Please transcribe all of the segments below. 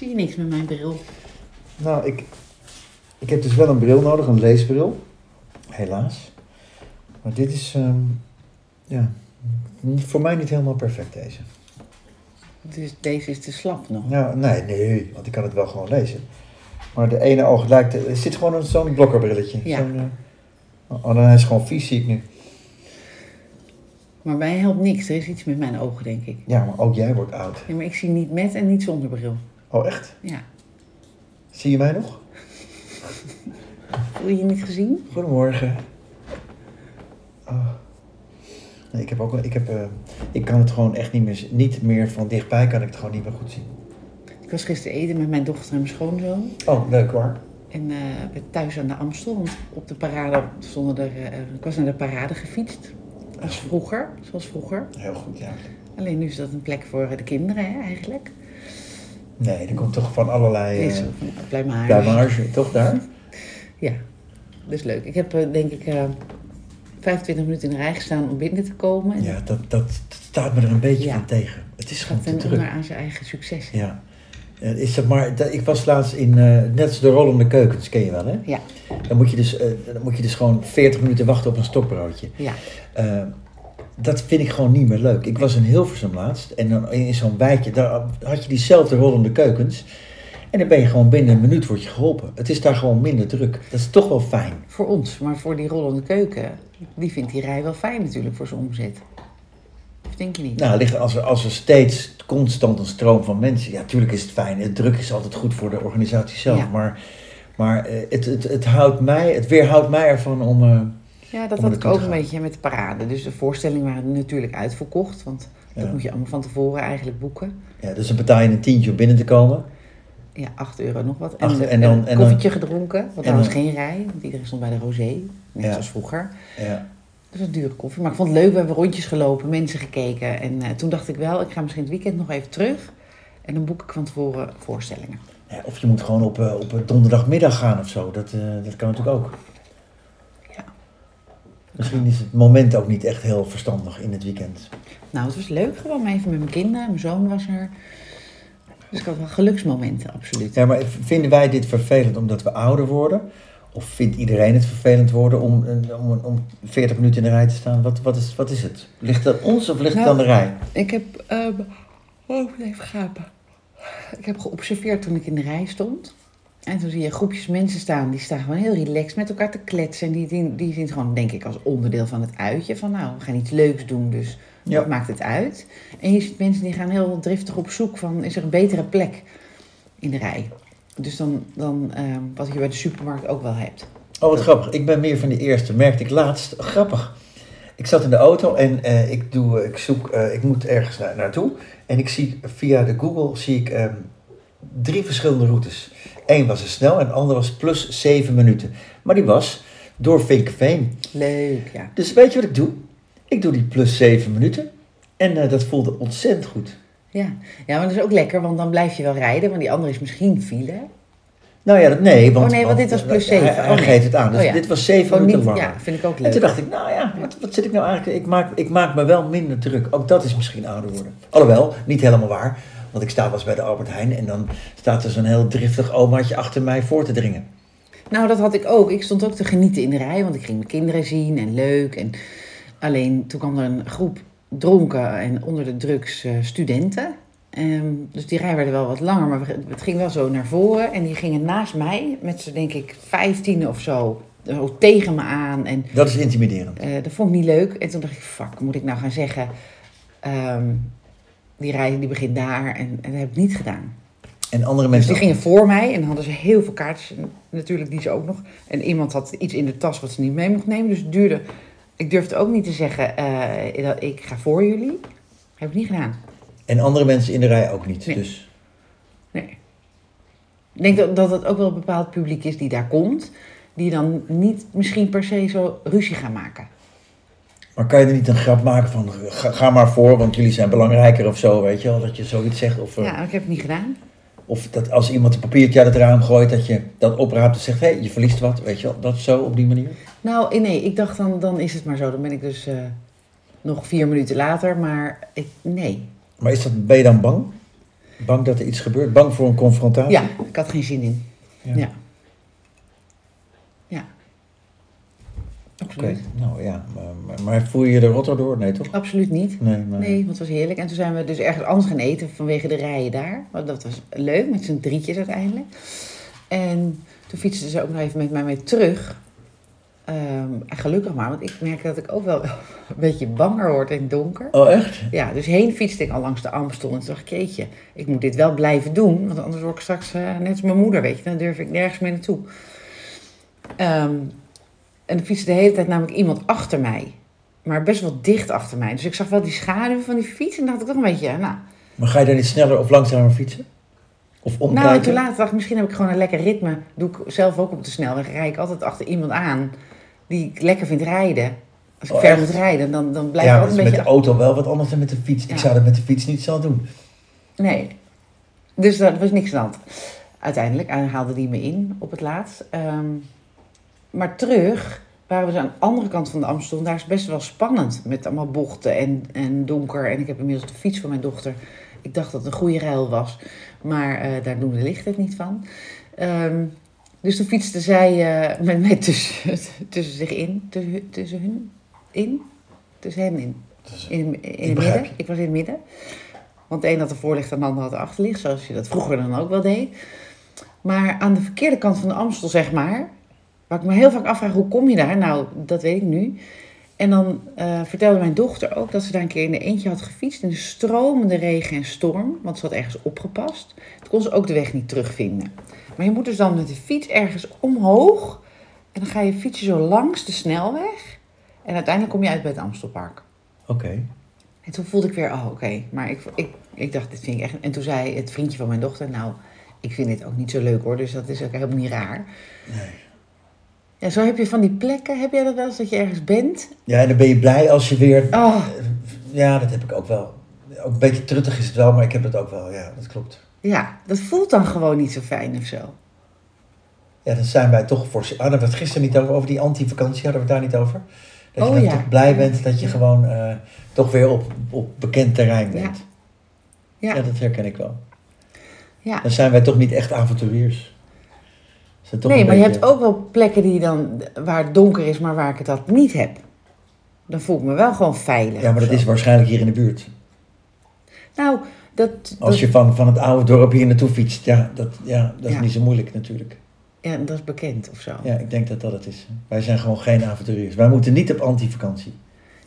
Zie je niks met mijn bril? Nou, ik, ik heb dus wel een bril nodig, een leesbril. Helaas. Maar dit is, ehm, ja, voor mij niet helemaal perfect deze. Dus deze is te slap nog. Nou, nee, nee, want ik kan het wel gewoon lezen. Maar de ene oog lijkt, er zit gewoon een- zo'n blokkerbrilletje. Ja. Zo'n, eh, oh, dan is gewoon vies, zie ik nu. Maar mij helpt niks. Er is iets met mijn ogen, denk ik. Ja, maar ook jij wordt oud. Ja, maar ik zie niet met en niet zonder bril. Oh, echt? Ja. Zie je mij nog? Voel je je niet gezien? Goedemorgen. Oh. Nee, ik heb ook, ik heb, eh, ik kan het gewoon echt niet meer, niet meer van dichtbij kan ik het gewoon niet meer goed zien. Ik was gisteren eten met mijn dochter en mijn schoonzoon. Oh, leuk hoor. En we thuis aan de Amstel. Want op de parade stonden er... eh, ik was naar de parade gefietst. Als vroeger. Zoals vroeger. Heel goed, ja. Alleen nu is dat een plek voor de kinderen, hè, eigenlijk. Nee, er komt toch van allerlei Is uh, maar damage, toch daar? Ja, dus leuk. Ik heb eh, denk ik eh 25 minuten in de rij gestaan om binnen te komen. En Ja, dat, dat staat me er een beetje Ja. van tegen. Het is gewoon te druk. onder aan zijn eigen succes. Ja. Eh, Is dat maar, dat- ik was laatst in, eh, net als de rollende keukens, ken je wel hè? Ja, Dan moet je dus, eh, dan moet je dus gewoon 40 minuten wachten op een stokbroodje. ja. Eh, dat vind ik gewoon niet meer leuk. Ik was in Hilversum laatst en dan in zo'n wijkje, daar had je diezelfde rollende keukens. En dan ben je gewoon binnen een minuut word je geholpen. Het is daar gewoon minder druk. Dat is toch wel fijn. Voor ons, maar voor die rollende keuken, die vindt die rij wel fijn natuurlijk voor zijn omzet. Of denk je niet? Nou, ligt- als er, als er steeds constant een stroom van mensen... Ja, tuurlijk is het fijn. Het druk is altijd goed voor de organisatie zelf. Ja. Maar, maar eh, het, het, het, houdt mij, het weerhoudt mij ervan om... eh, ja, dat had ik ook een beetje met de parade. Dus de voorstellingen waren natuurlijk uitverkocht, want dat moet je allemaal van tevoren eigenlijk boeken. ja, dus dan betaal je een tientje om binnen te komen. Ja, 8 euro nog wat. En, en dan- een en dan- koffietje gedronken, want daar was geen rij. Want iedereen stond bij de rosé, net Ja. zoals vroeger. Ja. Dus een dure koffie. Maar ik vond het leuk, we hebben rondjes gelopen, mensen gekeken. En eh, toen dacht ik wel, ik ga misschien het weekend nog even terug. En dan boek ik van tevoren voorstellingen. Ja, of je moet gewoon op, eh, op een donderdagmiddag gaan of zo. Dat, eh, dat kan natuurlijk ook. Misschien is het moment ook niet echt heel verstandig in het weekend. Nou, het was leuk gewoon even met mijn kinderen. Mijn zoon was er. Dus ik had wel geluksmomenten, absoluut. Ja, maar vinden wij dit vervelend omdat we ouder worden? Of vindt iedereen het vervelend worden om, een- om, om 40 minuten in de rij te staan? Wat, wat, is, wat is het? Ligt aan ons of ligt het Nou, aan de rij? Ik heb... ehm oh, even gapen. Ik heb geobserveerd toen ik in de rij stond. En toen zie je groepjes mensen staan. Die staan gewoon heel relaxed met elkaar te kletsen. En die, die, die zien het gewoon, denk ik, als onderdeel van het uitje. Van nou, we gaan iets leuks doen, dus Ja. wat maakt het uit? En je ziet mensen die gaan heel driftig op zoek van... Is er een betere plek in de rij? Dus dan, dan ehm, wat je bij de supermarkt ook wel hebt. Oh, wat grappig. Ik ben meer van de eerste. Merkte ik laatst. Grappig. Ik zat in de auto en eh, ik, doe, ik zoek, eh, ik moet ergens na- naartoe. En ik zie via de Google zie ik ehm, drie verschillende routes. Eén was er snel en de andere was plus zeven minuten. Maar die was door Vinkenveen. Leuk, ja. Dus weet je wat ik doe? Ik doe die plus zeven minuten. En eh, dat voelde ontzettend goed. Ja. ja, maar dat is ook lekker, want dan blijf je wel rijden. Want die andere is misschien file. Nou ja, dat, nee. Want, Oh nee, want dit was plus hij- zeven. Hij, Oh nee. geeft het aan. Dus Oh ja. dit was zeven minuten niet, langer. ja, vind ik ook En leuk. toen dacht ik, nou ja, wat, wat zit ik nou eigenlijk... Ik maak, ik maak me wel minder druk. Ook dat is misschien ouder worden. Alhoewel, niet helemaal waar. Want ik sta wel eens bij de Albert Heijn... en dan staat er zo'n heel driftig omaatje achter mij voor te dringen. Nou, dat had ik ook. Ik stond ook te genieten in de rij, want ik ging mijn kinderen zien en leuk. En alleen toen kwam er een groep dronken en onder de drugs eh, studenten. Ehm, dus die rij werd wel wat langer, maar het ging wel zo naar voren. En die gingen naast mij met z'n, denk ik, vijftien of zo, zo tegen me aan. En Dat is intimiderend. Eh, dat vond ik niet leuk. En toen dacht ik, fuck, moet ik nou gaan zeggen... ehm, die rij die begint daar. En, en dat heb ik niet gedaan. En andere Dus mensen die gingen voor mij en hadden ze heel veel kaartjes. Natuurlijk die ze ook nog. En iemand had iets in de tas wat ze niet mee mocht nemen. Dus het duurde... Ik durfde ook niet te zeggen, eh, dat ik ga voor jullie. Heb ik niet gedaan. En andere mensen in de rij ook niet. Nee. Dus Nee. Ik denk dat, dat het ook wel een bepaald publiek is die daar komt. Die dan niet misschien per se zo ruzie gaan maken. Maar kan je er niet een grap maken van... Ga, ga maar voor, want jullie zijn belangrijker of zo, weet je wel? Dat je zoiets zegt. Of, eh, Ja, ik heb het niet gedaan. of dat als iemand een papiertje uit het raam gooit... dat je dat opraapt en zegt... hé, hey, je verliest wat, weet je wel? Dat zo, op die manier. Nou, eh, nee, ik dacht dan, dan is het maar zo. Dan ben ik dus eh, nog vier minuten later. Maar ik, nee. Maar is dat, ben je dan bang? Bang dat er iets gebeurt? Bang voor een confrontatie? Ja, ik had geen zin in. Ja. Oké, Absoluut. nou ja. Maar, maar, maar voer je de rotter door? Nee, toch? Absoluut niet. Nee, maar... Nee, want het was heerlijk. En toen zijn we dus ergens anders gaan eten vanwege de rijen daar. Want dat was leuk, met z'n drietjes uiteindelijk. En toen fietsten ze ook nog even met mij mee terug. Ehm, en gelukkig maar, want ik merk dat ik ook wel een beetje banger word in het donker. Oh, echt? Ja, dus heen fietste ik al langs de Amstel. En toen dacht ik, jeetje, ik moet dit wel blijven doen. Want anders word ik straks eh, net als mijn moeder, weet je. Dan durf ik nergens meer naartoe. Ehm, en er fietste de hele tijd namelijk iemand achter mij. Maar best wel dicht achter mij. Dus ik zag wel die schaduw van die fiets. En dacht ik toch een beetje, nou... Maar ga je dan niet sneller of langzamer fietsen? Of Nou, en omkijken? toen later dacht ik, misschien heb ik gewoon een lekker ritme. Doe ik zelf ook op de snelweg. Rijd ik altijd achter iemand aan die ik lekker vind rijden. Als ik Oh, ver moet rijden, dan, dan blijf ja, ik dat is altijd met een de beetje... auto wel wat anders dan met de fiets. Ik Ja. zou dat met de fiets niet zo doen. Nee. Dus dat was niks aan de hand. Uiteindelijk eh, haalde die me in op het laatst. Ehm, maar terug waren we dus aan de andere kant van de Amstel. En daar is best wel spannend. Met allemaal bochten en, en donker. En ik heb inmiddels de fiets van mijn dochter. Ik dacht dat het een goede ruil was. Maar eh, daar doen de lichten het niet van. Ehm, dus toen fietste zij eh, met mij tussen, tussen zich in. Tussen, tussen hun in. Tussen hen in. Dus, In, in het midden. Ik was in het midden. Want de een had de voorlicht en de ander had de achterlicht. Zoals je dat vroeger dan ook wel deed. Maar aan de verkeerde kant van de Amstel, zeg maar. Waar ik me heel vaak afvraag, hoe kom je daar? Nou, dat weet ik nu. En dan eh, vertelde mijn dochter ook dat ze daar een keer in de eentje had gefietst. In de stromende regen en storm. Want ze had ergens opgepast. Toen kon ze ook de weg niet terugvinden. Maar je moet dus dan met de fiets ergens omhoog. En dan ga je fietsen zo langs de snelweg. En uiteindelijk kom je uit bij het Amstelpark. Oké. En toen voelde ik weer, oh oké. Maar ik, ik, ik dacht, dit vind ik echt... En toen zei het vriendje van mijn dochter, nou, ik vind dit ook niet zo leuk hoor. Dus dat is ook helemaal niet raar. Nee. Ja, zo heb je van die plekken, heb jij dat wel eens, dat je ergens bent? Ja, en dan ben je blij als je weer... Oh, Ja, dat heb ik ook wel. Ook een beetje truttig is het wel, maar ik heb het ook wel. Ja, dat klopt. ja, dat voelt dan gewoon niet zo fijn of zo. Ja, dan zijn wij toch voor... Hadden we het gisteren niet over, over die anti-vakantie? Hadden we het daar niet over? Dat je Oh, dan ja. toch blij bent dat je Ja. gewoon eh, toch weer op, op bekend terrein bent. Ja, Ja, dat herken ik wel. ja. Dan zijn wij toch niet echt avonturiers. Nee, maar je hebt ook wel plekken die dan, waar het donker is, maar waar ik het dat niet heb. Dan voel ik me wel gewoon veilig. Ja, maar dat is waarschijnlijk hier in de buurt. Nou, dat... Als dat- je van, van het oude dorp hier naartoe fietst, ja, dat, ja, dat is Ja. niet zo moeilijk natuurlijk. Ja, dat is bekend of zo. Ja, ik denk dat dat het is. Wij zijn gewoon geen avonturiers. Wij moeten niet op anti-vakantie.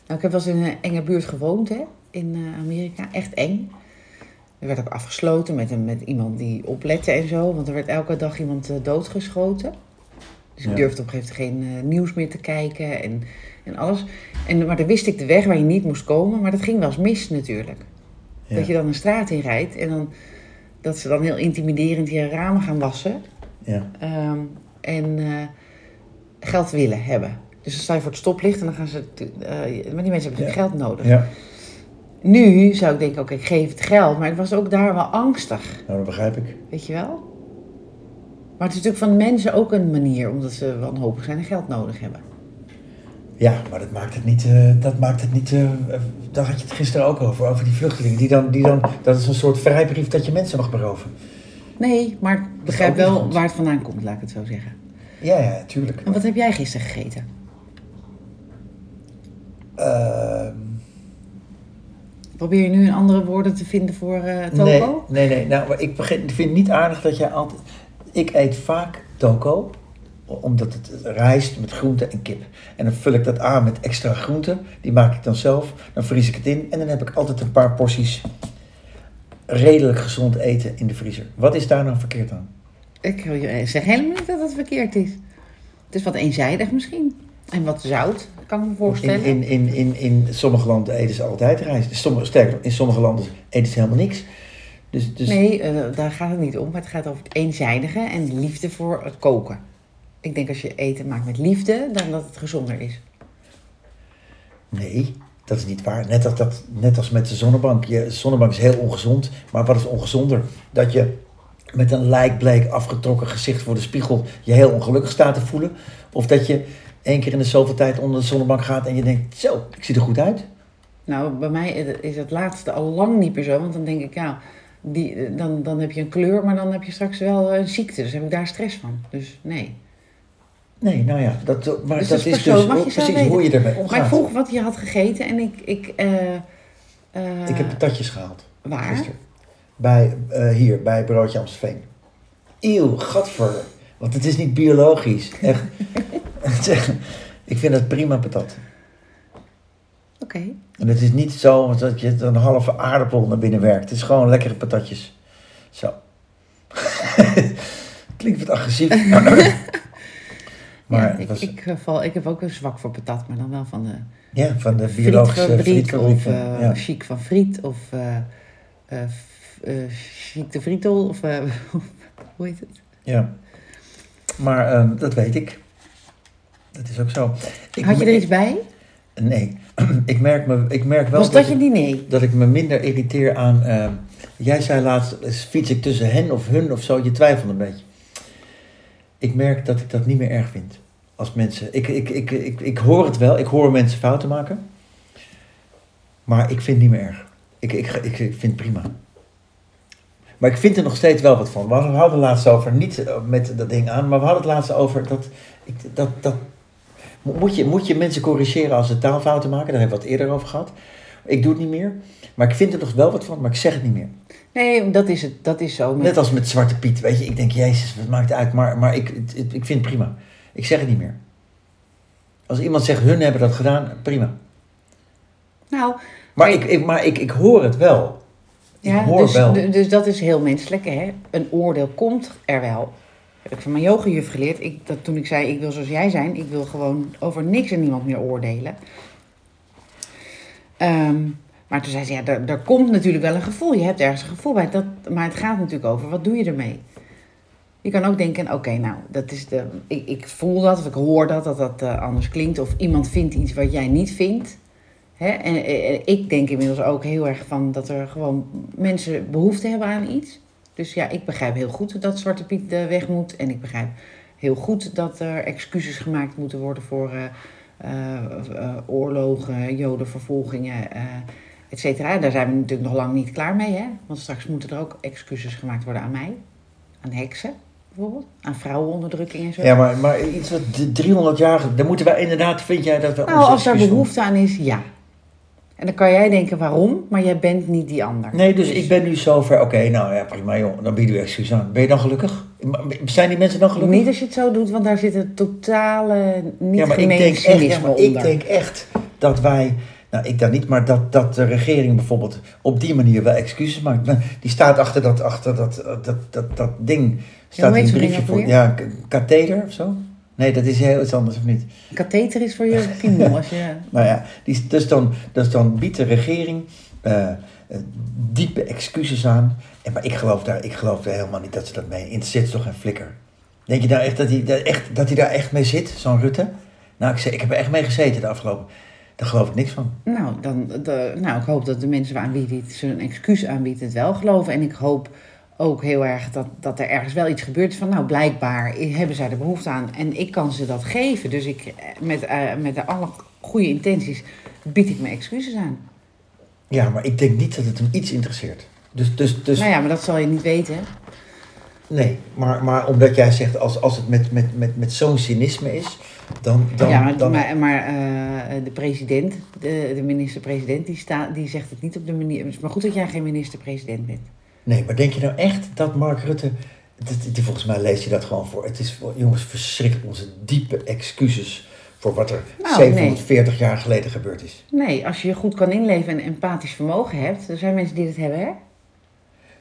Nou, ik heb wel eens in een enge buurt gewoond, hè, in eh, Amerika. Echt eng. Er werd ook afgesloten met, een, met iemand die oplette en zo. Want er werd elke dag iemand eh, doodgeschoten. Dus Ja. ik durfde op een gegeven moment geen eh, nieuws meer te kijken en, en alles. En, maar dan wist ik de weg waar je niet moest komen. Maar dat ging wel eens mis natuurlijk. Ja. Dat je dan een straat in rijdt en dan, dat ze dan heel intimiderend je ramen gaan wassen. Ja. Ehm, en eh, geld willen hebben. Dus dan sta je voor het stoplicht en dan gaan ze... maar die mensen hebben geld nodig. ja, Nu zou ik denken, oké, ik geef het geld. Maar ik was ook daar wel angstig. nou dat begrijp ik. Weet je wel? Maar het is natuurlijk van mensen ook een manier, omdat ze wanhopig zijn en geld nodig hebben. Ja, maar dat maakt het niet. eh, dat maakt het niet. eh, daar had je het gisteren ook over, over die vluchtelingen. Die dan, die dan, dat is een soort vrijbrief dat je mensen mag beroven. Nee, maar ik begrijp wel goed. waar het vandaan komt, laat ik het zo zeggen. Ja, ja, tuurlijk. En wat heb jij gisteren gegeten? Ehm, Probeer je nu een andere woorden te vinden voor eh toko? nee, nee, nee. Nou, ik vind het niet aardig dat jij altijd. Ik eet vaak toko, omdat het rijst met groente en kip. En dan vul ik dat aan met extra groente. Die maak ik dan zelf. Dan vries ik het in. En dan heb ik altijd een paar porties redelijk gezond eten in de vriezer. Wat is daar nou verkeerd aan? Ik wil je- zeg helemaal niet dat het verkeerd is. Het is wat eenzijdig misschien. En wat zout, kan ik me In, voorstellen. in, in, in, in sommige landen eten ze altijd rijst. In sommige, sterker, in sommige landen eten ze helemaal niks. Dus, dus Nee, eh, daar gaat het niet om. Maar het gaat over het eenzijdige en liefde voor het koken. Ik denk als je eten maakt met liefde, dan dat het gezonder is. nee, dat is niet waar. Net als, dat, net als met de zonnebank. Je, zonnebank is heel ongezond. Maar wat is ongezonder? Dat je met een lijkbleek afgetrokken gezicht voor de spiegel je heel ongelukkig staat te voelen. Of dat je één keer in de zoveel tijd onder de zonnebank gaat en je denkt, zo, ik zie er goed uit. Nou, bij mij is het laatste al lang niet meer zo. Want dan denk ik, ja, die, dan, dan heb je een kleur, maar dan heb je straks wel een ziekte. Dus heb ik daar stress van. Dus nee. Nee, nou ja, dat, maar Dus dat is dus precies hoe je ermee Maar omgaat. ik vroeg wat je had gegeten en ik... Ik, eh, eh, Ik heb patatjes gehaald. Waar? Gisteren. Bij, eh, hier, bij Broodje Amstelveen. Eeuw, gadver. Want het is niet biologisch. Echt. ik vind het prima patat. Oké. En het is niet zo dat je een halve aardappel naar binnen werkt. Het is gewoon lekkere patatjes. Zo. Klinkt wat agressief. maar ja, ik, was, ik, eh, val, ik heb ook een zwak voor patat, maar dan wel van de ja, van de biologische frietfabriek frietfabriek. of eh ja. chic van friet of eh, chic de frietel of hoe heet het? ja. Maar ehm, dat weet ik. Dat is ook zo. Ik, Had je er iets bij? Nee, ik merk, me, ik merk wel Was dat je ik, dat ik me minder irriteer aan... eh, jij zei laatst, fiets ik tussen hen of hun of zo, je twijfelt een beetje. Ik merk dat ik dat niet meer erg vind. Als mensen... Ik, ik, ik, ik, ik hoor het wel, ik hoor mensen fouten maken. Maar ik vind het niet meer erg. Ik, ik, ik, ik vind het prima. Maar ik vind er nog steeds wel wat van. We hadden het laatst over, niet eh, met dat ding aan, maar we hadden het laatst over dat... Ik, dat, dat moet je, moet je mensen corrigeren als ze taalfouten maken? Daar hebben we het eerder over gehad. Ik doe het niet meer. Maar ik vind er nog wel wat van, maar ik zeg het niet meer. Nee, dat is het. Dat is zo. Met, Net als met Zwarte Piet. Weet je, ik denk, jezus, wat maakt het uit? Maar, maar ik, het- het- ik vind het prima. Ik zeg het niet meer. Als iemand zegt, hun hebben dat gedaan, prima. Nou, Maar, Maar ik, ik, maar ik, ik hoor het wel. Ik ja, hoor dus, wel. dus dat is heel menselijk. Hè? Een oordeel komt er wel. heb ik van mijn yogajuf geleerd. Ik, dat, toen ik zei, ik wil zoals jij zijn. Ik wil gewoon over niks en niemand meer oordelen. Ehm, maar toen zei ze, ja, daar, daar komt natuurlijk wel een gevoel. Je hebt ergens een gevoel bij. Dat, maar het gaat natuurlijk over, wat doe je ermee? Je kan ook denken, oké, nou, dat is de, ik, ik voel dat of ik hoor dat, dat dat eh, anders klinkt. Of iemand vindt iets wat jij niet vindt. Hè? En eh, ik denk inmiddels ook heel erg van dat er gewoon mensen behoefte hebben aan iets. Dus ja, ik begrijp heel goed dat Zwarte Piet eh, weg moet. En ik begrijp heel goed dat er excuses gemaakt moeten worden voor eh, eh, eh, oorlogen, jodenvervolgingen, eh et cetera. Daar zijn we natuurlijk nog lang niet klaar mee. Hè? Want straks moeten er ook excuses gemaakt worden aan mij. Aan heksen bijvoorbeeld. Aan vrouwenonderdrukking en zo. Ja, maar, maar iets wat de 300 jaar... Daar moeten wij inderdaad... Vind jij dat we nou, als daar behoefte aan is, ja. En dan kan jij denken waarom, maar jij bent niet die ander. Nee, dus ik ben nu zover... Oké, nou ja, prima joh. Dan bieden we excuus aan. Ben je dan gelukkig? Zijn die mensen dan gelukkig? Niet als je het zo doet, want daar zit een totale niet ja, maar ik denk, echt, ja, maar ik denk echt dat wij... Nou, ik dan niet, maar dat, dat de regering bijvoorbeeld op die manier wel excuses maakt. Maar Die staat achter dat, achter dat, dat, dat, dat ding. Staat heet een briefje voor. Ja, katheder of zo? Nee, dat is heel iets anders, of niet? Katheter is voor je piemel. Als je... Nou ja, die, dus, dan, dus dan biedt de regering eh, eh, diepe excuses aan. En, maar ik geloof, daar, ik geloof daar helemaal niet dat ze dat mee interesseert. toch geen flikker. Denk je nou echt dat hij, dat echt, dat hij daar echt mee zit, zo'n Rutte? Nou, ik, ik heb er echt mee gezeten de afgelopen... Daar geloof ik niks van. Nou, dan, de, nou, ik hoop dat de mensen aan wie dit een excuus aanbiedt het wel geloven. En ik hoop ook heel erg dat, dat er ergens wel iets gebeurt van, nou, blijkbaar hebben zij er behoefte aan. En ik kan ze dat geven. Dus ik, eh, met, eh, met de alle goede intenties bied ik mijn excuses aan. Ja, maar ik denk niet dat het hem iets interesseert. Dus, dus, dus Nou ja, maar dat zal je niet weten. nee. Maar, maar omdat jij zegt, als, als het met, met, met, met zo'n cynisme is, dan... dan, ja, maar, dan maar, maar eh, de president, de, de minister-president, die, staat die zegt het niet op de manier... Maar goed dat jij geen minister-president bent. Nee, maar denk je nou echt dat Mark Rutte... Dat, die, volgens mij lees je dat gewoon voor. Het is, voor- jongens, verschrikkelijk onze diepe excuses... voor wat er Nou, 740 jaar geleden gebeurd is. Nee, als je je goed kan inleven en empathisch vermogen hebt... Er zijn mensen die dat hebben, hè?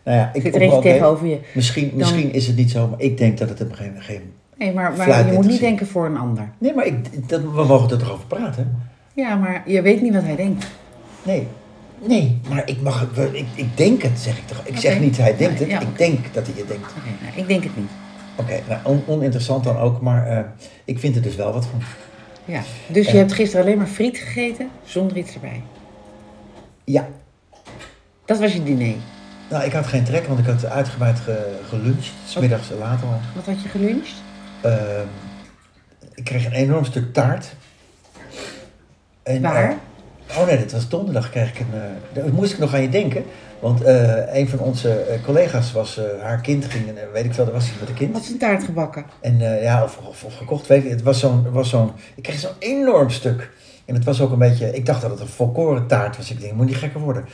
Nou ja, ik Zit er tegenover je. Misschien, misschien is het niet zo, maar ik denk dat het hem geen... geen Nee, maar, maar je moet niet denken voor een ander. nee, maar ik, dat, we mogen er toch over praten? Ja, maar je weet niet wat hij denkt. Nee. Nee, maar ik mag Ik, ik denk het, zeg ik toch. Ik zeg niet hij denkt het, Ja, ik denk dat hij het denkt. Oké, nou, ik denk het niet. Oké, nou, on- oninteressant dan ook, maar eh, ik vind er dus wel wat van. Ja. Dus je Eh. hebt gisteren alleen maar friet gegeten, zonder iets erbij. Ja, Dat was je diner. nou, ik had geen trek, want ik had uitgebreid ge, geluncht, smiddags later al. Wat had je geluncht? Ehm, ik kreeg een enorm stuk taart. En, Waar? Oh nee, dat was donderdag kreeg ik een... eh, daar moest ik nog aan je denken. Want eh, een van onze eh, collega's was... haar kind ging, en, weet ik veel, daar was hij met een kind. Wat is een taart gebakken? En ja, of, of, of gekocht, weet ik. Het was zo'n, was zo'n, ik kreeg zo'n enorm stuk. En het was ook een beetje, ik dacht dat het een volkoren taart was. Ik denk, moet niet gekker worden.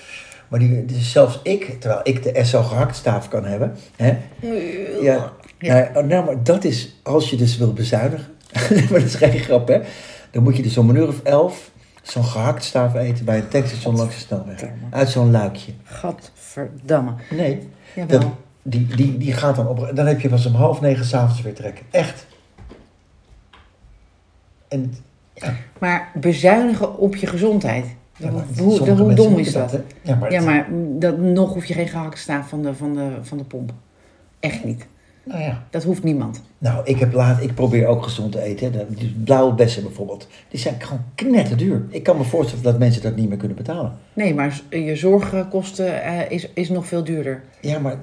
Maar die, dus zelfs ik, terwijl ik de SO gehaktstaaf kan hebben. Hè, ja, Ja. Nou, nou, maar dat is, als je dus wil bezuinigen. maar dat is geen grap, hè. Dan moet je dus om een uur of elf zo'n gehaktstaaf eten bij een tankstation langs de snelweg. Uit zo'n luikje. Gadverdamme. Nee, dat, die, die, die gaat dan op. Dan heb je pas om half negen s'avonds weer trekken. Echt. En Maar bezuinigen op je gezondheid. Ja, hoe, hoe dom is dat? Ja, maar, Ja, maar dat, nog hoef je geen gehaktstaaf van de, van, de, van de pomp. Echt niet. Nou ja. Dat hoeft niemand. Nou, ik, heb laat, ik probeer ook gezond te eten. hè. De, die blauwe bessen bijvoorbeeld. Die zijn gewoon knetterduur. Ik kan me voorstellen dat mensen dat niet meer kunnen betalen. Nee, maar je zorgkosten eh, is, is nog veel duurder. Ja, maar,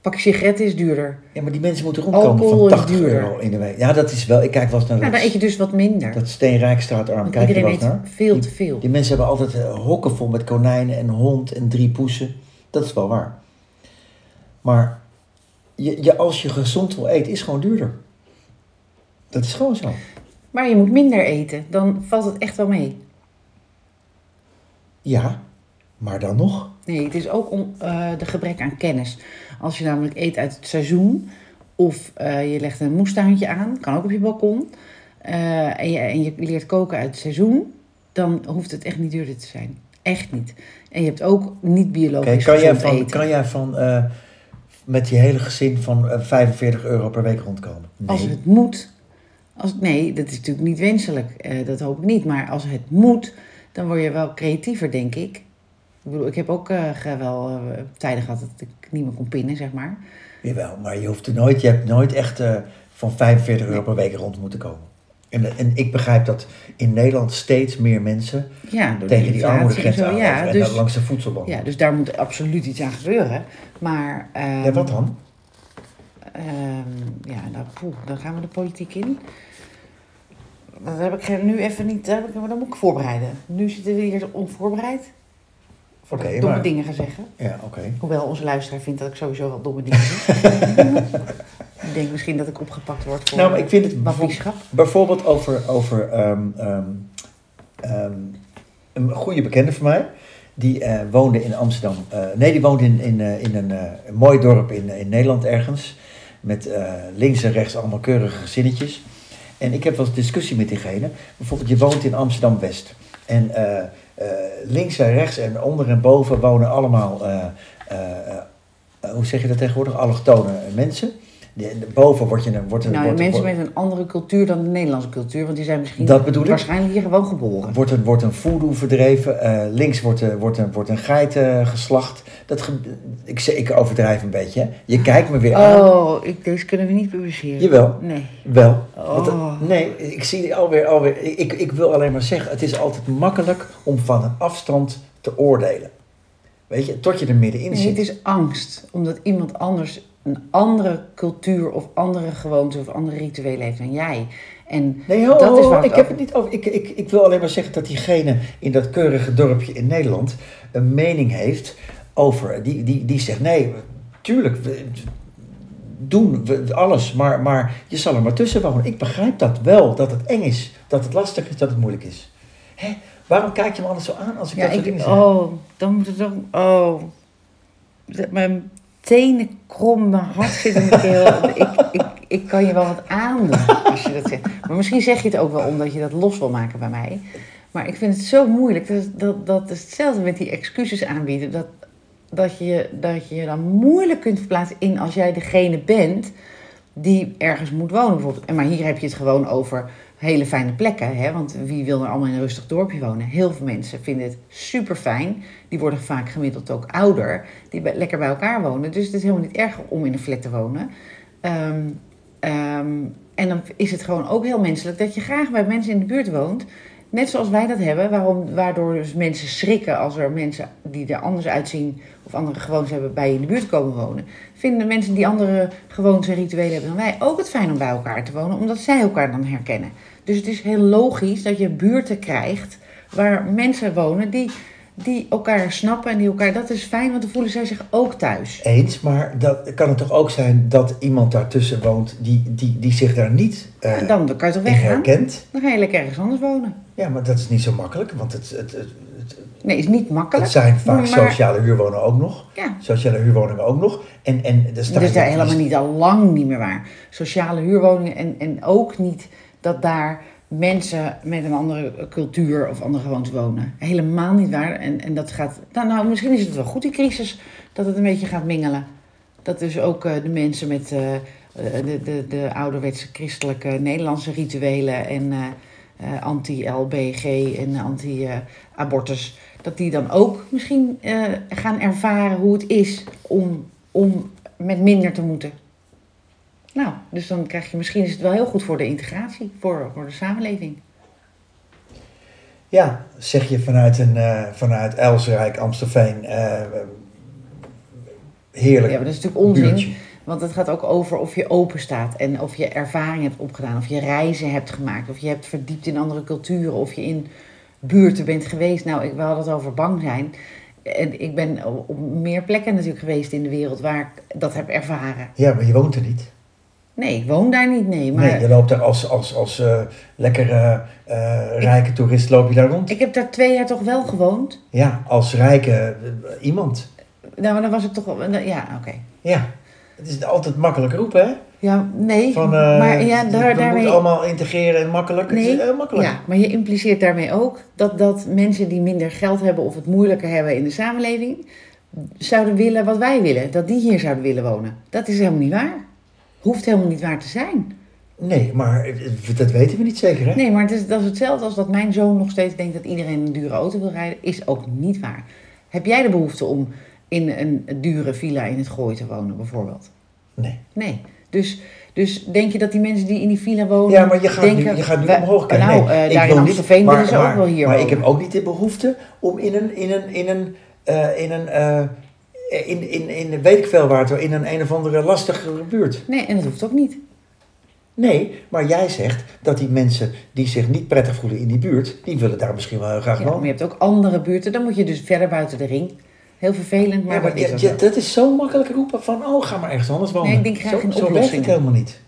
Pak sigaretten is duurder. ja, maar die mensen moeten rondkomen Alcohol van is 80 duurder. euro in de week. Ja, dat is wel... Ik kijk wel eens naar Nou, dan eet je dus wat minder. dat Steenrijkstraatarm. Want Kijk je wel iedereen eens eet naar? veel te veel. Die mensen hebben altijd eh, hokken vol met konijnen en hond en drie poesen. Dat is wel waar. Maar je, je, als je gezond wil eten, is gewoon duurder. Dat is gewoon zo. Maar je moet minder eten. Dan valt het echt wel mee. Ja, maar dan nog. Nee, het is ook om eh, de gebrek aan kennis. Als je namelijk eet uit het seizoen, of eh, je legt een moestuintje aan, kan ook op je balkon, eh, en, je, en je leert koken uit het seizoen, dan hoeft het echt niet duurder te zijn. Echt niet. En je hebt ook niet biologisch kan, jij gezond van, eten. kan jij van met je hele gezin van eh, 45 euro per week rondkomen? Als het moet. Als, nee, dat is natuurlijk niet wenselijk. Eh, dat hoop ik niet. Maar als het moet, dan word je wel creatiever, denk ik. Ik bedoel, ik heb ook eh, wel eh, tijden gehad dat ik niet meer kon pinnen, zeg maar. Jawel, maar je, hoeft er nooit, je hebt nooit echt eh, van 45 euro per week rond moeten komen. En, en ik begrijp dat in Nederland steeds meer mensen Ja, tegen die armoedegrens aanlopen Ja, en dus, langs de voedselbank. ja, dus daar moet absoluut iets aan gebeuren. Maar... ehm, Ja, wat dan? ehm, ja, nou, poeh, dan gaan we de politiek in. Dat heb ik nu even niet... Dat, heb ik, dat moet ik voorbereiden. Nu zitten we hier onvoorbereid. Voordat Oké, ik domme maar- dingen ga zeggen. Ja, oké. Hoewel onze luisteraar vindt dat ik sowieso wel domme dingen zeg. ik denk misschien dat ik opgepakt word voor Nou, maar ik vind het bijvoorbeeld, over, over ehm, ehm, ehm, een goede bekende van mij. Die eh, woonde in Amsterdam. Eh, nee, die woonde in, in, eh, in een, een mooi dorp in, in Nederland ergens. Met links en rechts allemaal keurige gezinnetjes. En ik heb wel eens discussie met diegene. Bijvoorbeeld, je woont in Amsterdam-West. En links en rechts en onder en boven wonen allemaal, hoe zeg je dat tegenwoordig, allochtone mensen. Boven wordt je een... Wordt een Nou, wordt, mensen wordt, met een andere cultuur dan de Nederlandse cultuur. Want die zijn misschien Dat bedoel ik. waarschijnlijk hier gewoon geboren. wordt een, wordt een voodoo verdreven. eh, links wordt, er- wordt, een, wordt een geit eh, geslacht. Dat ge- ik, zeg- ik overdrijf een beetje. hè. Je kijkt me weer aan. Oh, ik, deze kunnen we niet publiceren. Jawel. Nee. Wel. Want, eh, Oh. nee, ik zie alweer, alweer ik, ik wil alleen maar zeggen, het is altijd makkelijk om van een afstand te oordelen. Weet je, tot je er middenin Nee, het zit. is angst. Omdat iemand anders een andere cultuur of andere gewoonten of andere rituelen heeft dan jij. En Nee, ho, dat is waar ik heb het niet over. Ik, ik, ik wil alleen maar zeggen dat diegene in dat keurige dorpje in Nederland een mening heeft over. Die, die, die zegt: nee, tuurlijk, we doen we alles, maar, maar je zal er maar tussen wonen. Ik begrijp dat wel, dat het eng is, dat het lastig is, dat het moeilijk is. Hè? Waarom kijk je me altijd zo aan als ik Ja, dat soort dingen zeg? oh, dan moet het toch... Oh, mijn tenen krom, mijn hart zit in mijn keel. ik, ik, ik kan je wel wat aandoen als je dat zegt. Maar misschien zeg je het ook wel omdat je dat los wil maken bij mij. Maar ik vind het zo moeilijk. Dat, dat, dat is hetzelfde met die excuses aanbieden. Dat, dat, je, dat je je dan moeilijk kunt verplaatsen in als jij degene bent die ergens moet wonen bijvoorbeeld. En Maar hier heb je het gewoon over hele fijne plekken. Hè? Want wie wil er allemaal in een rustig dorpje wonen? Heel veel mensen vinden het super fijn. Die worden vaak gemiddeld ook ouder. Die lekker bij elkaar wonen. Dus het is helemaal niet erg om in een flat te wonen. Ehm, ehm, en dan is het gewoon ook heel menselijk dat je graag bij mensen in de buurt woont. Net zoals wij dat hebben, waarom, waardoor dus mensen schrikken als er mensen die er anders uitzien of andere gewoontes hebben bij je in de buurt komen wonen. Vinden mensen die andere gewoontes en rituelen hebben dan wij ook het fijn om bij elkaar te wonen, omdat zij elkaar dan herkennen. Dus het is heel logisch dat je buurten krijgt waar mensen wonen die, die elkaar snappen en die elkaar. Dat is fijn, want dan voelen zij zich ook thuis. Eens, maar dat kan het toch ook zijn dat iemand daartussen woont die, die, die zich daar niet eh, dan kan je toch weggaan? herkent? Dan ga je lekker ergens anders wonen. Ja, maar dat is niet zo makkelijk, want het, het, het, Nee, is niet makkelijk. het zijn vaak maar- sociale huurwoningen ook nog. Ja, Sociale huurwoningen ook nog. En, en staan dat is helemaal niet al lang niet meer waar. Sociale huurwoningen en, en ook niet dat daar mensen met een andere cultuur of andere gewoontes wonen. Helemaal niet waar. En, en dat gaat. Nou, nou, misschien is het wel goed, die crisis, dat het een beetje gaat mingelen. Dat dus ook eh, de mensen met eh, eh, de, de, de ouderwetse christelijke Nederlandse rituelen en anti-LBG en anti-abortus, dat die dan ook misschien gaan ervaren hoe het is om, om met minder te moeten. Nou, dus dan krijg je misschien is het wel heel goed voor de integratie, voor, voor de samenleving. Ja, zeg je vanuit, een, eh, vanuit Elsrijk, Amstelveen, eh, heerlijk Ja, maar dat is natuurlijk onzin. buurtje. Want het gaat ook over of je open staat en of je ervaring hebt opgedaan, of je reizen hebt gemaakt, of je hebt verdiept in andere culturen, of je in buurten bent geweest. Nou, ik, we hadden het over bang zijn. En ik ben op meer plekken natuurlijk geweest in de wereld waar ik dat heb ervaren. Ja, maar je woont er niet. Nee, ik woon daar niet, nee. Maar Nee, je loopt daar als, als, als eh, lekkere eh, rijke toerist loop je daar rond. ik heb daar twee jaar toch wel gewoond. Ja, als rijke eh, iemand. Nou, maar dan was het toch. Ja, oké. Ja, het is altijd makkelijk roepen, hè? Ja, nee. Van, eh, maar ja, we daar, moeten daarmee... allemaal integreren en makkelijk. Het Nee, is makkelijk. Ja, maar je impliceert daarmee ook dat, dat mensen die minder geld hebben of het moeilijker hebben in de samenleving, zouden willen wat wij willen. Dat die hier zouden willen wonen. Dat is helemaal niet waar. Hoeft helemaal niet waar te zijn. Nee, maar dat weten we niet zeker, hè? Nee, maar het is, dat is hetzelfde als dat mijn zoon nog steeds denkt dat iedereen een dure auto wil rijden. Is ook niet waar. Heb jij de behoefte om in een dure villa in het Gooi te wonen, bijvoorbeeld? Nee. Nee. Dus, dus denk je dat die mensen die in die villa wonen. Ja, maar je gaat, denken, nu, je gaat nu omhoog kijken. Nou, nee, ik daar in Amstelveen willen ze ook wel hier Maar wonen. ik heb ook niet de behoefte om in een, in een, in een, eh, in een, eh, in, in, in, weet ik veel waar, het, in een een of andere lastige buurt. Nee, en dat hoeft ook niet. Nee, maar jij zegt dat die mensen die zich niet prettig voelen in die buurt, die willen daar misschien wel heel graag Ja, maar wonen. je hebt ook andere buurten. Dan moet je dus verder buiten de ring. Heel vervelend, maar, Ja, maar dat is zo. dat is zo makkelijk roepen van, oh, ga maar ergens anders wonen. Nee, ik denk graag zo, in zo werkt het helemaal niet.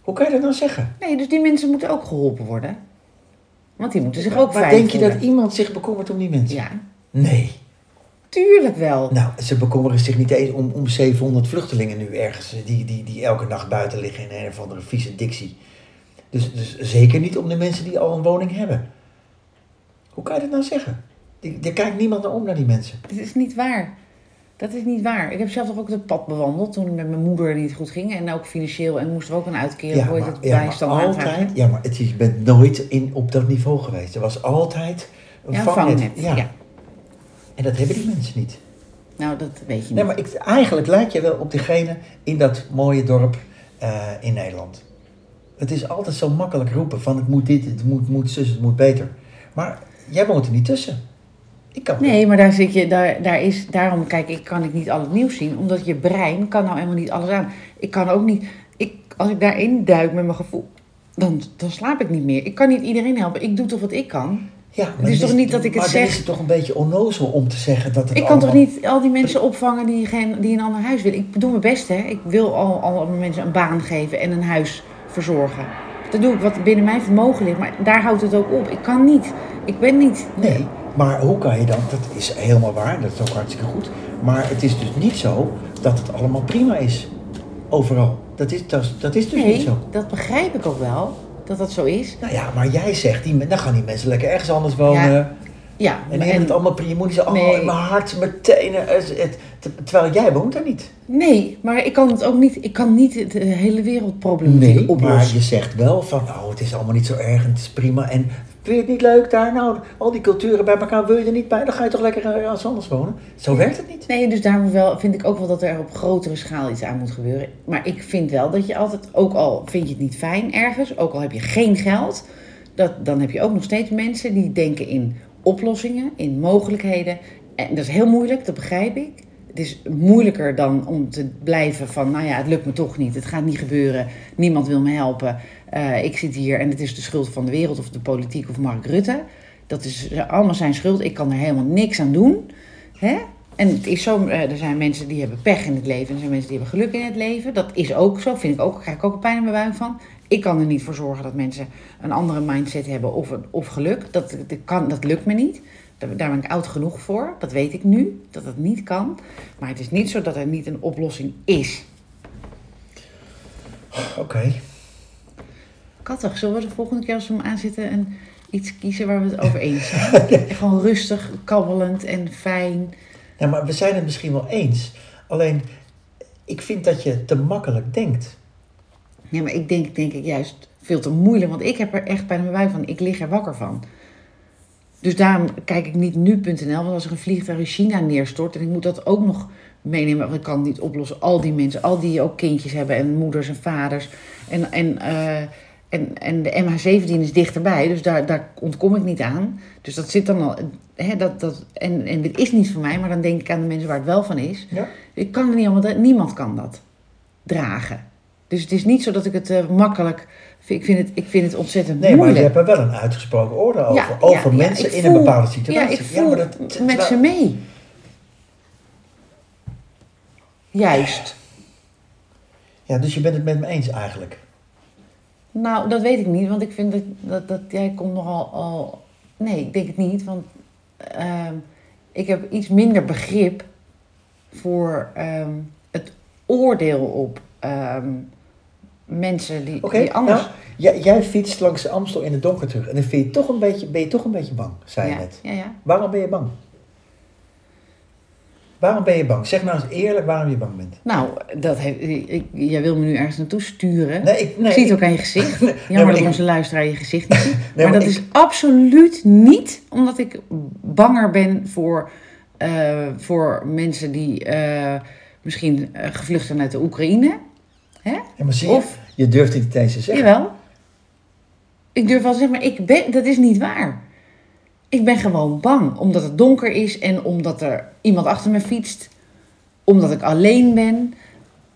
Hoe kan je dat nou zeggen? Nee, dus die mensen moeten ook geholpen worden. Want die moeten zich ook maar veilig denk je dat iemand zich bekommert om die mensen? Ja, Nee. Tuurlijk wel. Nou, ze bekommeren zich niet eens om, om 700 vluchtelingen nu ergens, eh, die, die, die elke nacht buiten liggen in een of andere vieze dictie. Dus, dus zeker niet om de mensen die al een woning hebben. Hoe kan je dat nou zeggen? Er kijkt niemand naar om naar die mensen. Dat is niet waar. Dat is niet waar. Ik heb zelf toch ook het pad bewandeld toen het met mijn moeder niet goed ging. En ook financieel. En moesten we ook een uitkering. hoe heet het, ja, bijstand maar aanvragen. altijd, ja, maar het, je bent nooit in, op dat niveau geweest. Er was altijd een Ja, vangnet. vangnet. Ja. Ja. En dat hebben die mensen niet. Nou, dat weet je niet. Nee, maar ik, eigenlijk lijkt je wel op diegene in dat mooie dorp eh, in Nederland. Het is altijd zo makkelijk roepen van het moet dit, het moet, moet zus, het moet beter. Maar jij woont er niet tussen. Ik kan Nee, maar daar zit je, daar, daar is, daarom kijk ik, kan ik niet al het nieuws zien. Omdat je brein kan nou helemaal niet alles aan. Ik kan ook niet, ik, als ik daarin duik met mijn gevoel, dan, dan slaap ik niet meer. Ik kan niet iedereen helpen. Ik doe toch wat ik kan. Ja, maar is dan toch niet dat ik het maar zeg? is het toch een beetje onnozel om te zeggen dat het Ik kan toch niet al die mensen opvangen die, geen, die een ander huis willen. Ik doe mijn best, hè. Ik wil al, al mensen een baan geven en een huis verzorgen. Dat doe ik wat binnen mijn vermogen ligt, maar daar houdt het ook op. Ik kan niet. Ik ben niet. Nee, maar hoe kan je dan, dat is helemaal waar, dat is ook hartstikke goed. Maar het is dus niet zo dat het allemaal prima is. Overal. Dat is, dat, is- dat is dus niet Nee, zo. dat begrijp ik ook wel, dat dat zo is. Nou ja, maar jij zegt, die, dan gaan die mensen lekker ergens anders wonen. Ja, Ja, En die maar- hebben het allemaal prima. Je moet niet zeggen, oh, Nee. mijn hart, mijn tenen. Het, terwijl jij woont daar niet. nee, maar ik kan het ook niet. Ik kan niet de hele wereldproblematiek Nee, maar oplossen. je zegt wel van, oh, het is allemaal niet zo erg en het is prima. En vind je het niet leuk daar? Nou, al die culturen bij elkaar, wil je er niet bij? Dan ga je toch lekker ergens anders wonen? Zo werkt het niet. Nee, dus daarom wel, vind ik ook wel dat er op grotere schaal iets aan moet gebeuren. Maar ik vind wel dat je altijd, ook al vind je het niet fijn ergens, ook al heb je geen geld, dat, dan heb je ook nog steeds mensen die denken in oplossingen, in mogelijkheden. En dat is heel moeilijk, dat begrijp ik. Het is moeilijker dan om te blijven van, nou ja, het lukt me toch niet, het gaat niet gebeuren, niemand wil me helpen. Eh, ik zit hier en het is de schuld van de wereld of de politiek of Mark Rutte. Dat is allemaal zijn schuld. Ik kan er helemaal niks aan doen. Hè? En het is zo, eh, er zijn mensen die hebben pech in het leven. En er zijn mensen die hebben geluk in het leven. Dat is ook zo. Vind ik ook, krijg ik ook een pijn in mijn buik van. Ik kan er niet voor zorgen dat mensen een andere mindset hebben of, of geluk. Dat, dat, kan, dat lukt me niet. Daar, daar ben ik oud genoeg voor. Dat weet ik nu, dat dat niet kan. Maar het is niet zo dat er niet een oplossing is. Oké. Kattig, zullen we de volgende keer als we hem aanzitten en iets kiezen waar we het over eens zijn? Gewoon rustig, kabbelend en fijn. Nou, maar we zijn het misschien wel eens. Alleen, ik vind dat je te makkelijk denkt. Ja, maar ik denk, denk ik juist veel te moeilijk, want ik heb er echt bijna mijn buik van. Ik lig er wakker van. Dus daarom kijk ik niet nu.nl, want als er een vliegtuig in China neerstort en ik moet dat ook nog meenemen, want ik kan het niet oplossen. Al die mensen, al die ook kindjes hebben en moeders en vaders. En, en, eh, en, en de MH17 is dichterbij, dus daar, daar ontkom ik niet aan. Dus dat zit dan al. Hè, dat, dat, en, en dit is niet van mij, maar dan denk ik aan de mensen waar het wel van is. Ja. Ik kan het niet allemaal, niemand kan dat dragen. Dus het is niet zo dat ik het eh, makkelijk. Ik vind het, ik vind het ontzettend Nee, maar je moeilijk. hebt er wel een uitgesproken orde over. Ja, over ja, ja, mensen in een bepaalde Ja, situatie. ik voel maar dat- met terwijl- ze mee. Juist. Ja, dus je bent het met me eens eigenlijk. Nou, dat weet ik niet, want ik vind dat, dat, dat jij komt nogal al. Nee, ik denk het niet, want ehm, ik heb iets minder begrip voor ehm, het oordeel op ehm, mensen die, anders. nou, jij, jij fietst langs de Amstel in het donker terug. En dan vind je toch een beetje, ben je toch een beetje bang, zei je ja, net. ja, ja. Waarom ben je bang? Waarom ben je bang? Zeg nou eens eerlijk waarom je bang bent. Nou, dat heeft, ik, jij wil me nu ergens naartoe sturen. Nee, ik, nee, ik zie het ook aan je gezicht. Nee, Jammer dat ik- onze luisteraar je gezicht niet ziet. Maar, maar dat is absoluut niet omdat ik banger ben voor, eh, voor mensen die eh, misschien eh, gevlucht zijn uit de Oekraïne. Hè? Ja, maar zie je, Of, je durft het niet eens te zeggen. jawel. Ik durf wel te zeggen, maar ik ben, dat is niet waar. Ik ben gewoon bang, omdat het donker is en omdat er iemand achter me fietst. Omdat ik alleen ben.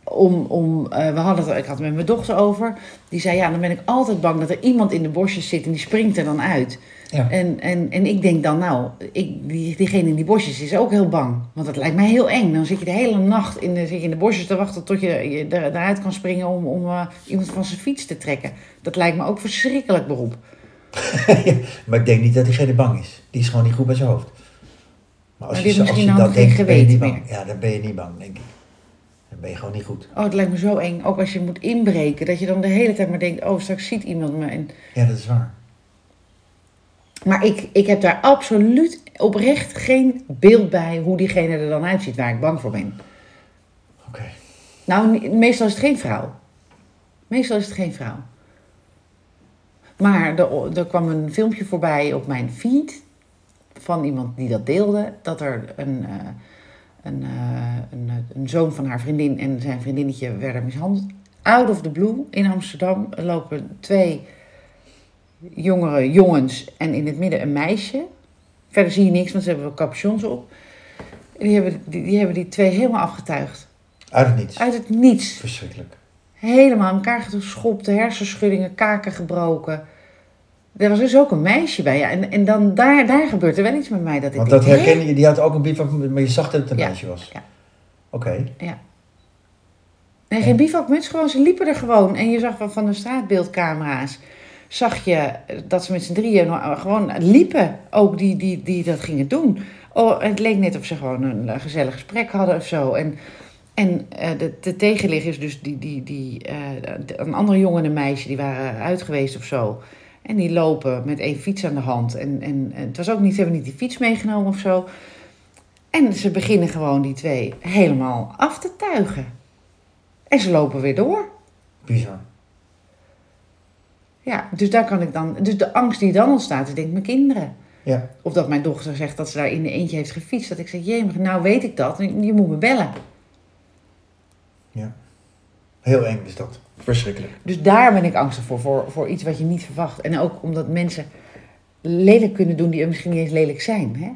Om, om, eh, we hadden het, ik had het met mijn dochter over. Die zei, ja, dan ben ik altijd bang dat er iemand in de bosjes zit en die springt er dan uit. Ja. En, en, en ik denk dan, nou, ik, die, diegene in die bosjes is ook heel bang. Want dat lijkt mij heel eng. Dan zit je de hele nacht in de, zit je in de bosjes te wachten tot je, je er, eruit kan springen om, om eh, iemand van zijn fiets te trekken. Dat lijkt me ook verschrikkelijk beroep. Maar ik denk niet dat diegene bang is. Die is gewoon niet goed bij zijn hoofd. Maar als Maar je, zo- als je dat denkt, ben je niet bang. Ja, dan ben je niet bang, denk ik. Dan ben je gewoon niet goed. Oh, het lijkt me zo eng. Ook als je moet inbreken. Dat je dan de hele tijd maar denkt, oh, straks ziet iemand me. En, Ja, dat is waar. maar ik, ik heb daar absoluut oprecht geen beeld bij hoe diegene er dan uitziet waar ik bang voor ben. Oké. Nou, meestal is het geen vrouw. Meestal is het geen vrouw. Maar er, er kwam een filmpje voorbij op mijn feed van iemand die dat deelde. Dat er een, eh, een, eh, een, eh, een zoon van haar vriendin en zijn vriendinnetje werden mishandeld. Out of the blue in Amsterdam lopen twee jongere jongens en in het midden een meisje. Verder zie je niks, want ze hebben wel capuchons op. Die hebben die, die hebben die twee helemaal afgetuigd. Uit het niets. Uit het niets. Verschrikkelijk. Helemaal aan elkaar geschopt, hersenschuddingen, kaken gebroken. Er was dus ook een meisje bij. Ja. En, en dan daar, daar gebeurt er wel iets met mij. Dat ik Want dat hè? herkende je, die had ook een bivak, maar je zag dat het een Ja, meisje was. ja. Oké. Nee, geen bivakmuts, gewoon, ze liepen er gewoon. En je zag wel van de straatbeeldcamera's, zag je dat ze met z'n drieën nog- gewoon liepen. Ook die, die, die dat gingen doen. Oh, het leek net of ze gewoon een eh, gezellig gesprek hadden of zo. En, en eh, de, de is dus die, die, die, eh, de- een andere jongen en een meisje, die waren uit geweest of zo. En die lopen met één fiets aan de hand. En, en, en het was ook niet, ze hebben niet die fiets meegenomen of zo. En ze beginnen gewoon die twee helemaal af te tuigen. En ze lopen weer door. Bizar. Ja, dus daar kan ik dan. Dus de angst die dan ontstaat, is denk ik mijn kinderen. Ja. Of dat mijn dochter zegt dat ze daar in de eentje heeft gefietst. Dat ik zeg, jee, nou weet ik dat. Je moet me bellen. Heel eng is dat. Verschrikkelijk. Dus daar ben ik angstig voor, voor. Voor iets wat je niet verwacht. En ook omdat mensen lelijk kunnen doen die misschien niet eens lelijk zijn. Hè?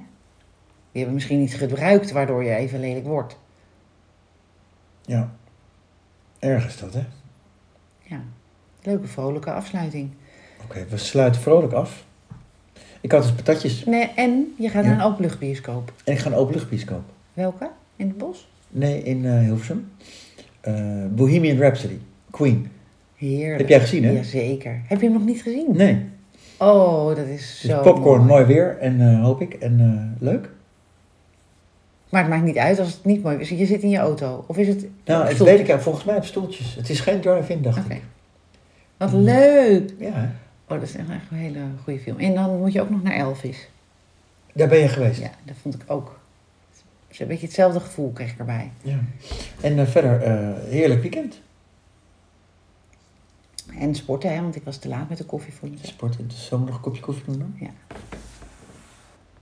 Die hebben misschien iets gebruikt waardoor je even lelijk wordt. Ja. Erg is dat, hè? Ja, leuke vrolijke afsluiting. Oké, we sluiten vrolijk af. Ik had dus patatjes. Nee, en je gaat Ja. naar een openluchtbioscoop. En ik ga een openluchtbioscoop. Welke? In het bos? Nee, in eh, Hilversum. Eh, Bohemian Rhapsody. Queen. Heerlijk. Heb jij gezien, hè? Jazeker. Heb je hem nog niet gezien? Nee. Oh, dat is Dus zo popcorn, mooi. mooi weer. En eh, hoop ik. En eh, leuk. Maar het maakt niet uit als het niet mooi is. Je zit in je auto. Of is het... Nou, het weet ik volgens mij op stoeltjes. Het is geen drive-in, dacht ik. Wat leuk. Ja? Oh, dat is echt een hele goede film. En dan moet je ook nog naar Elvis. daar ben je geweest. Ja, dat vond ik ook. Dus een beetje hetzelfde gevoel kreeg ik erbij. Ja. En eh, verder, eh, heerlijk weekend. En sporten, hè, want ik was te laat met de koffie, vond ik. Sport, zullen we nog een kopje koffie doen dan? Ja.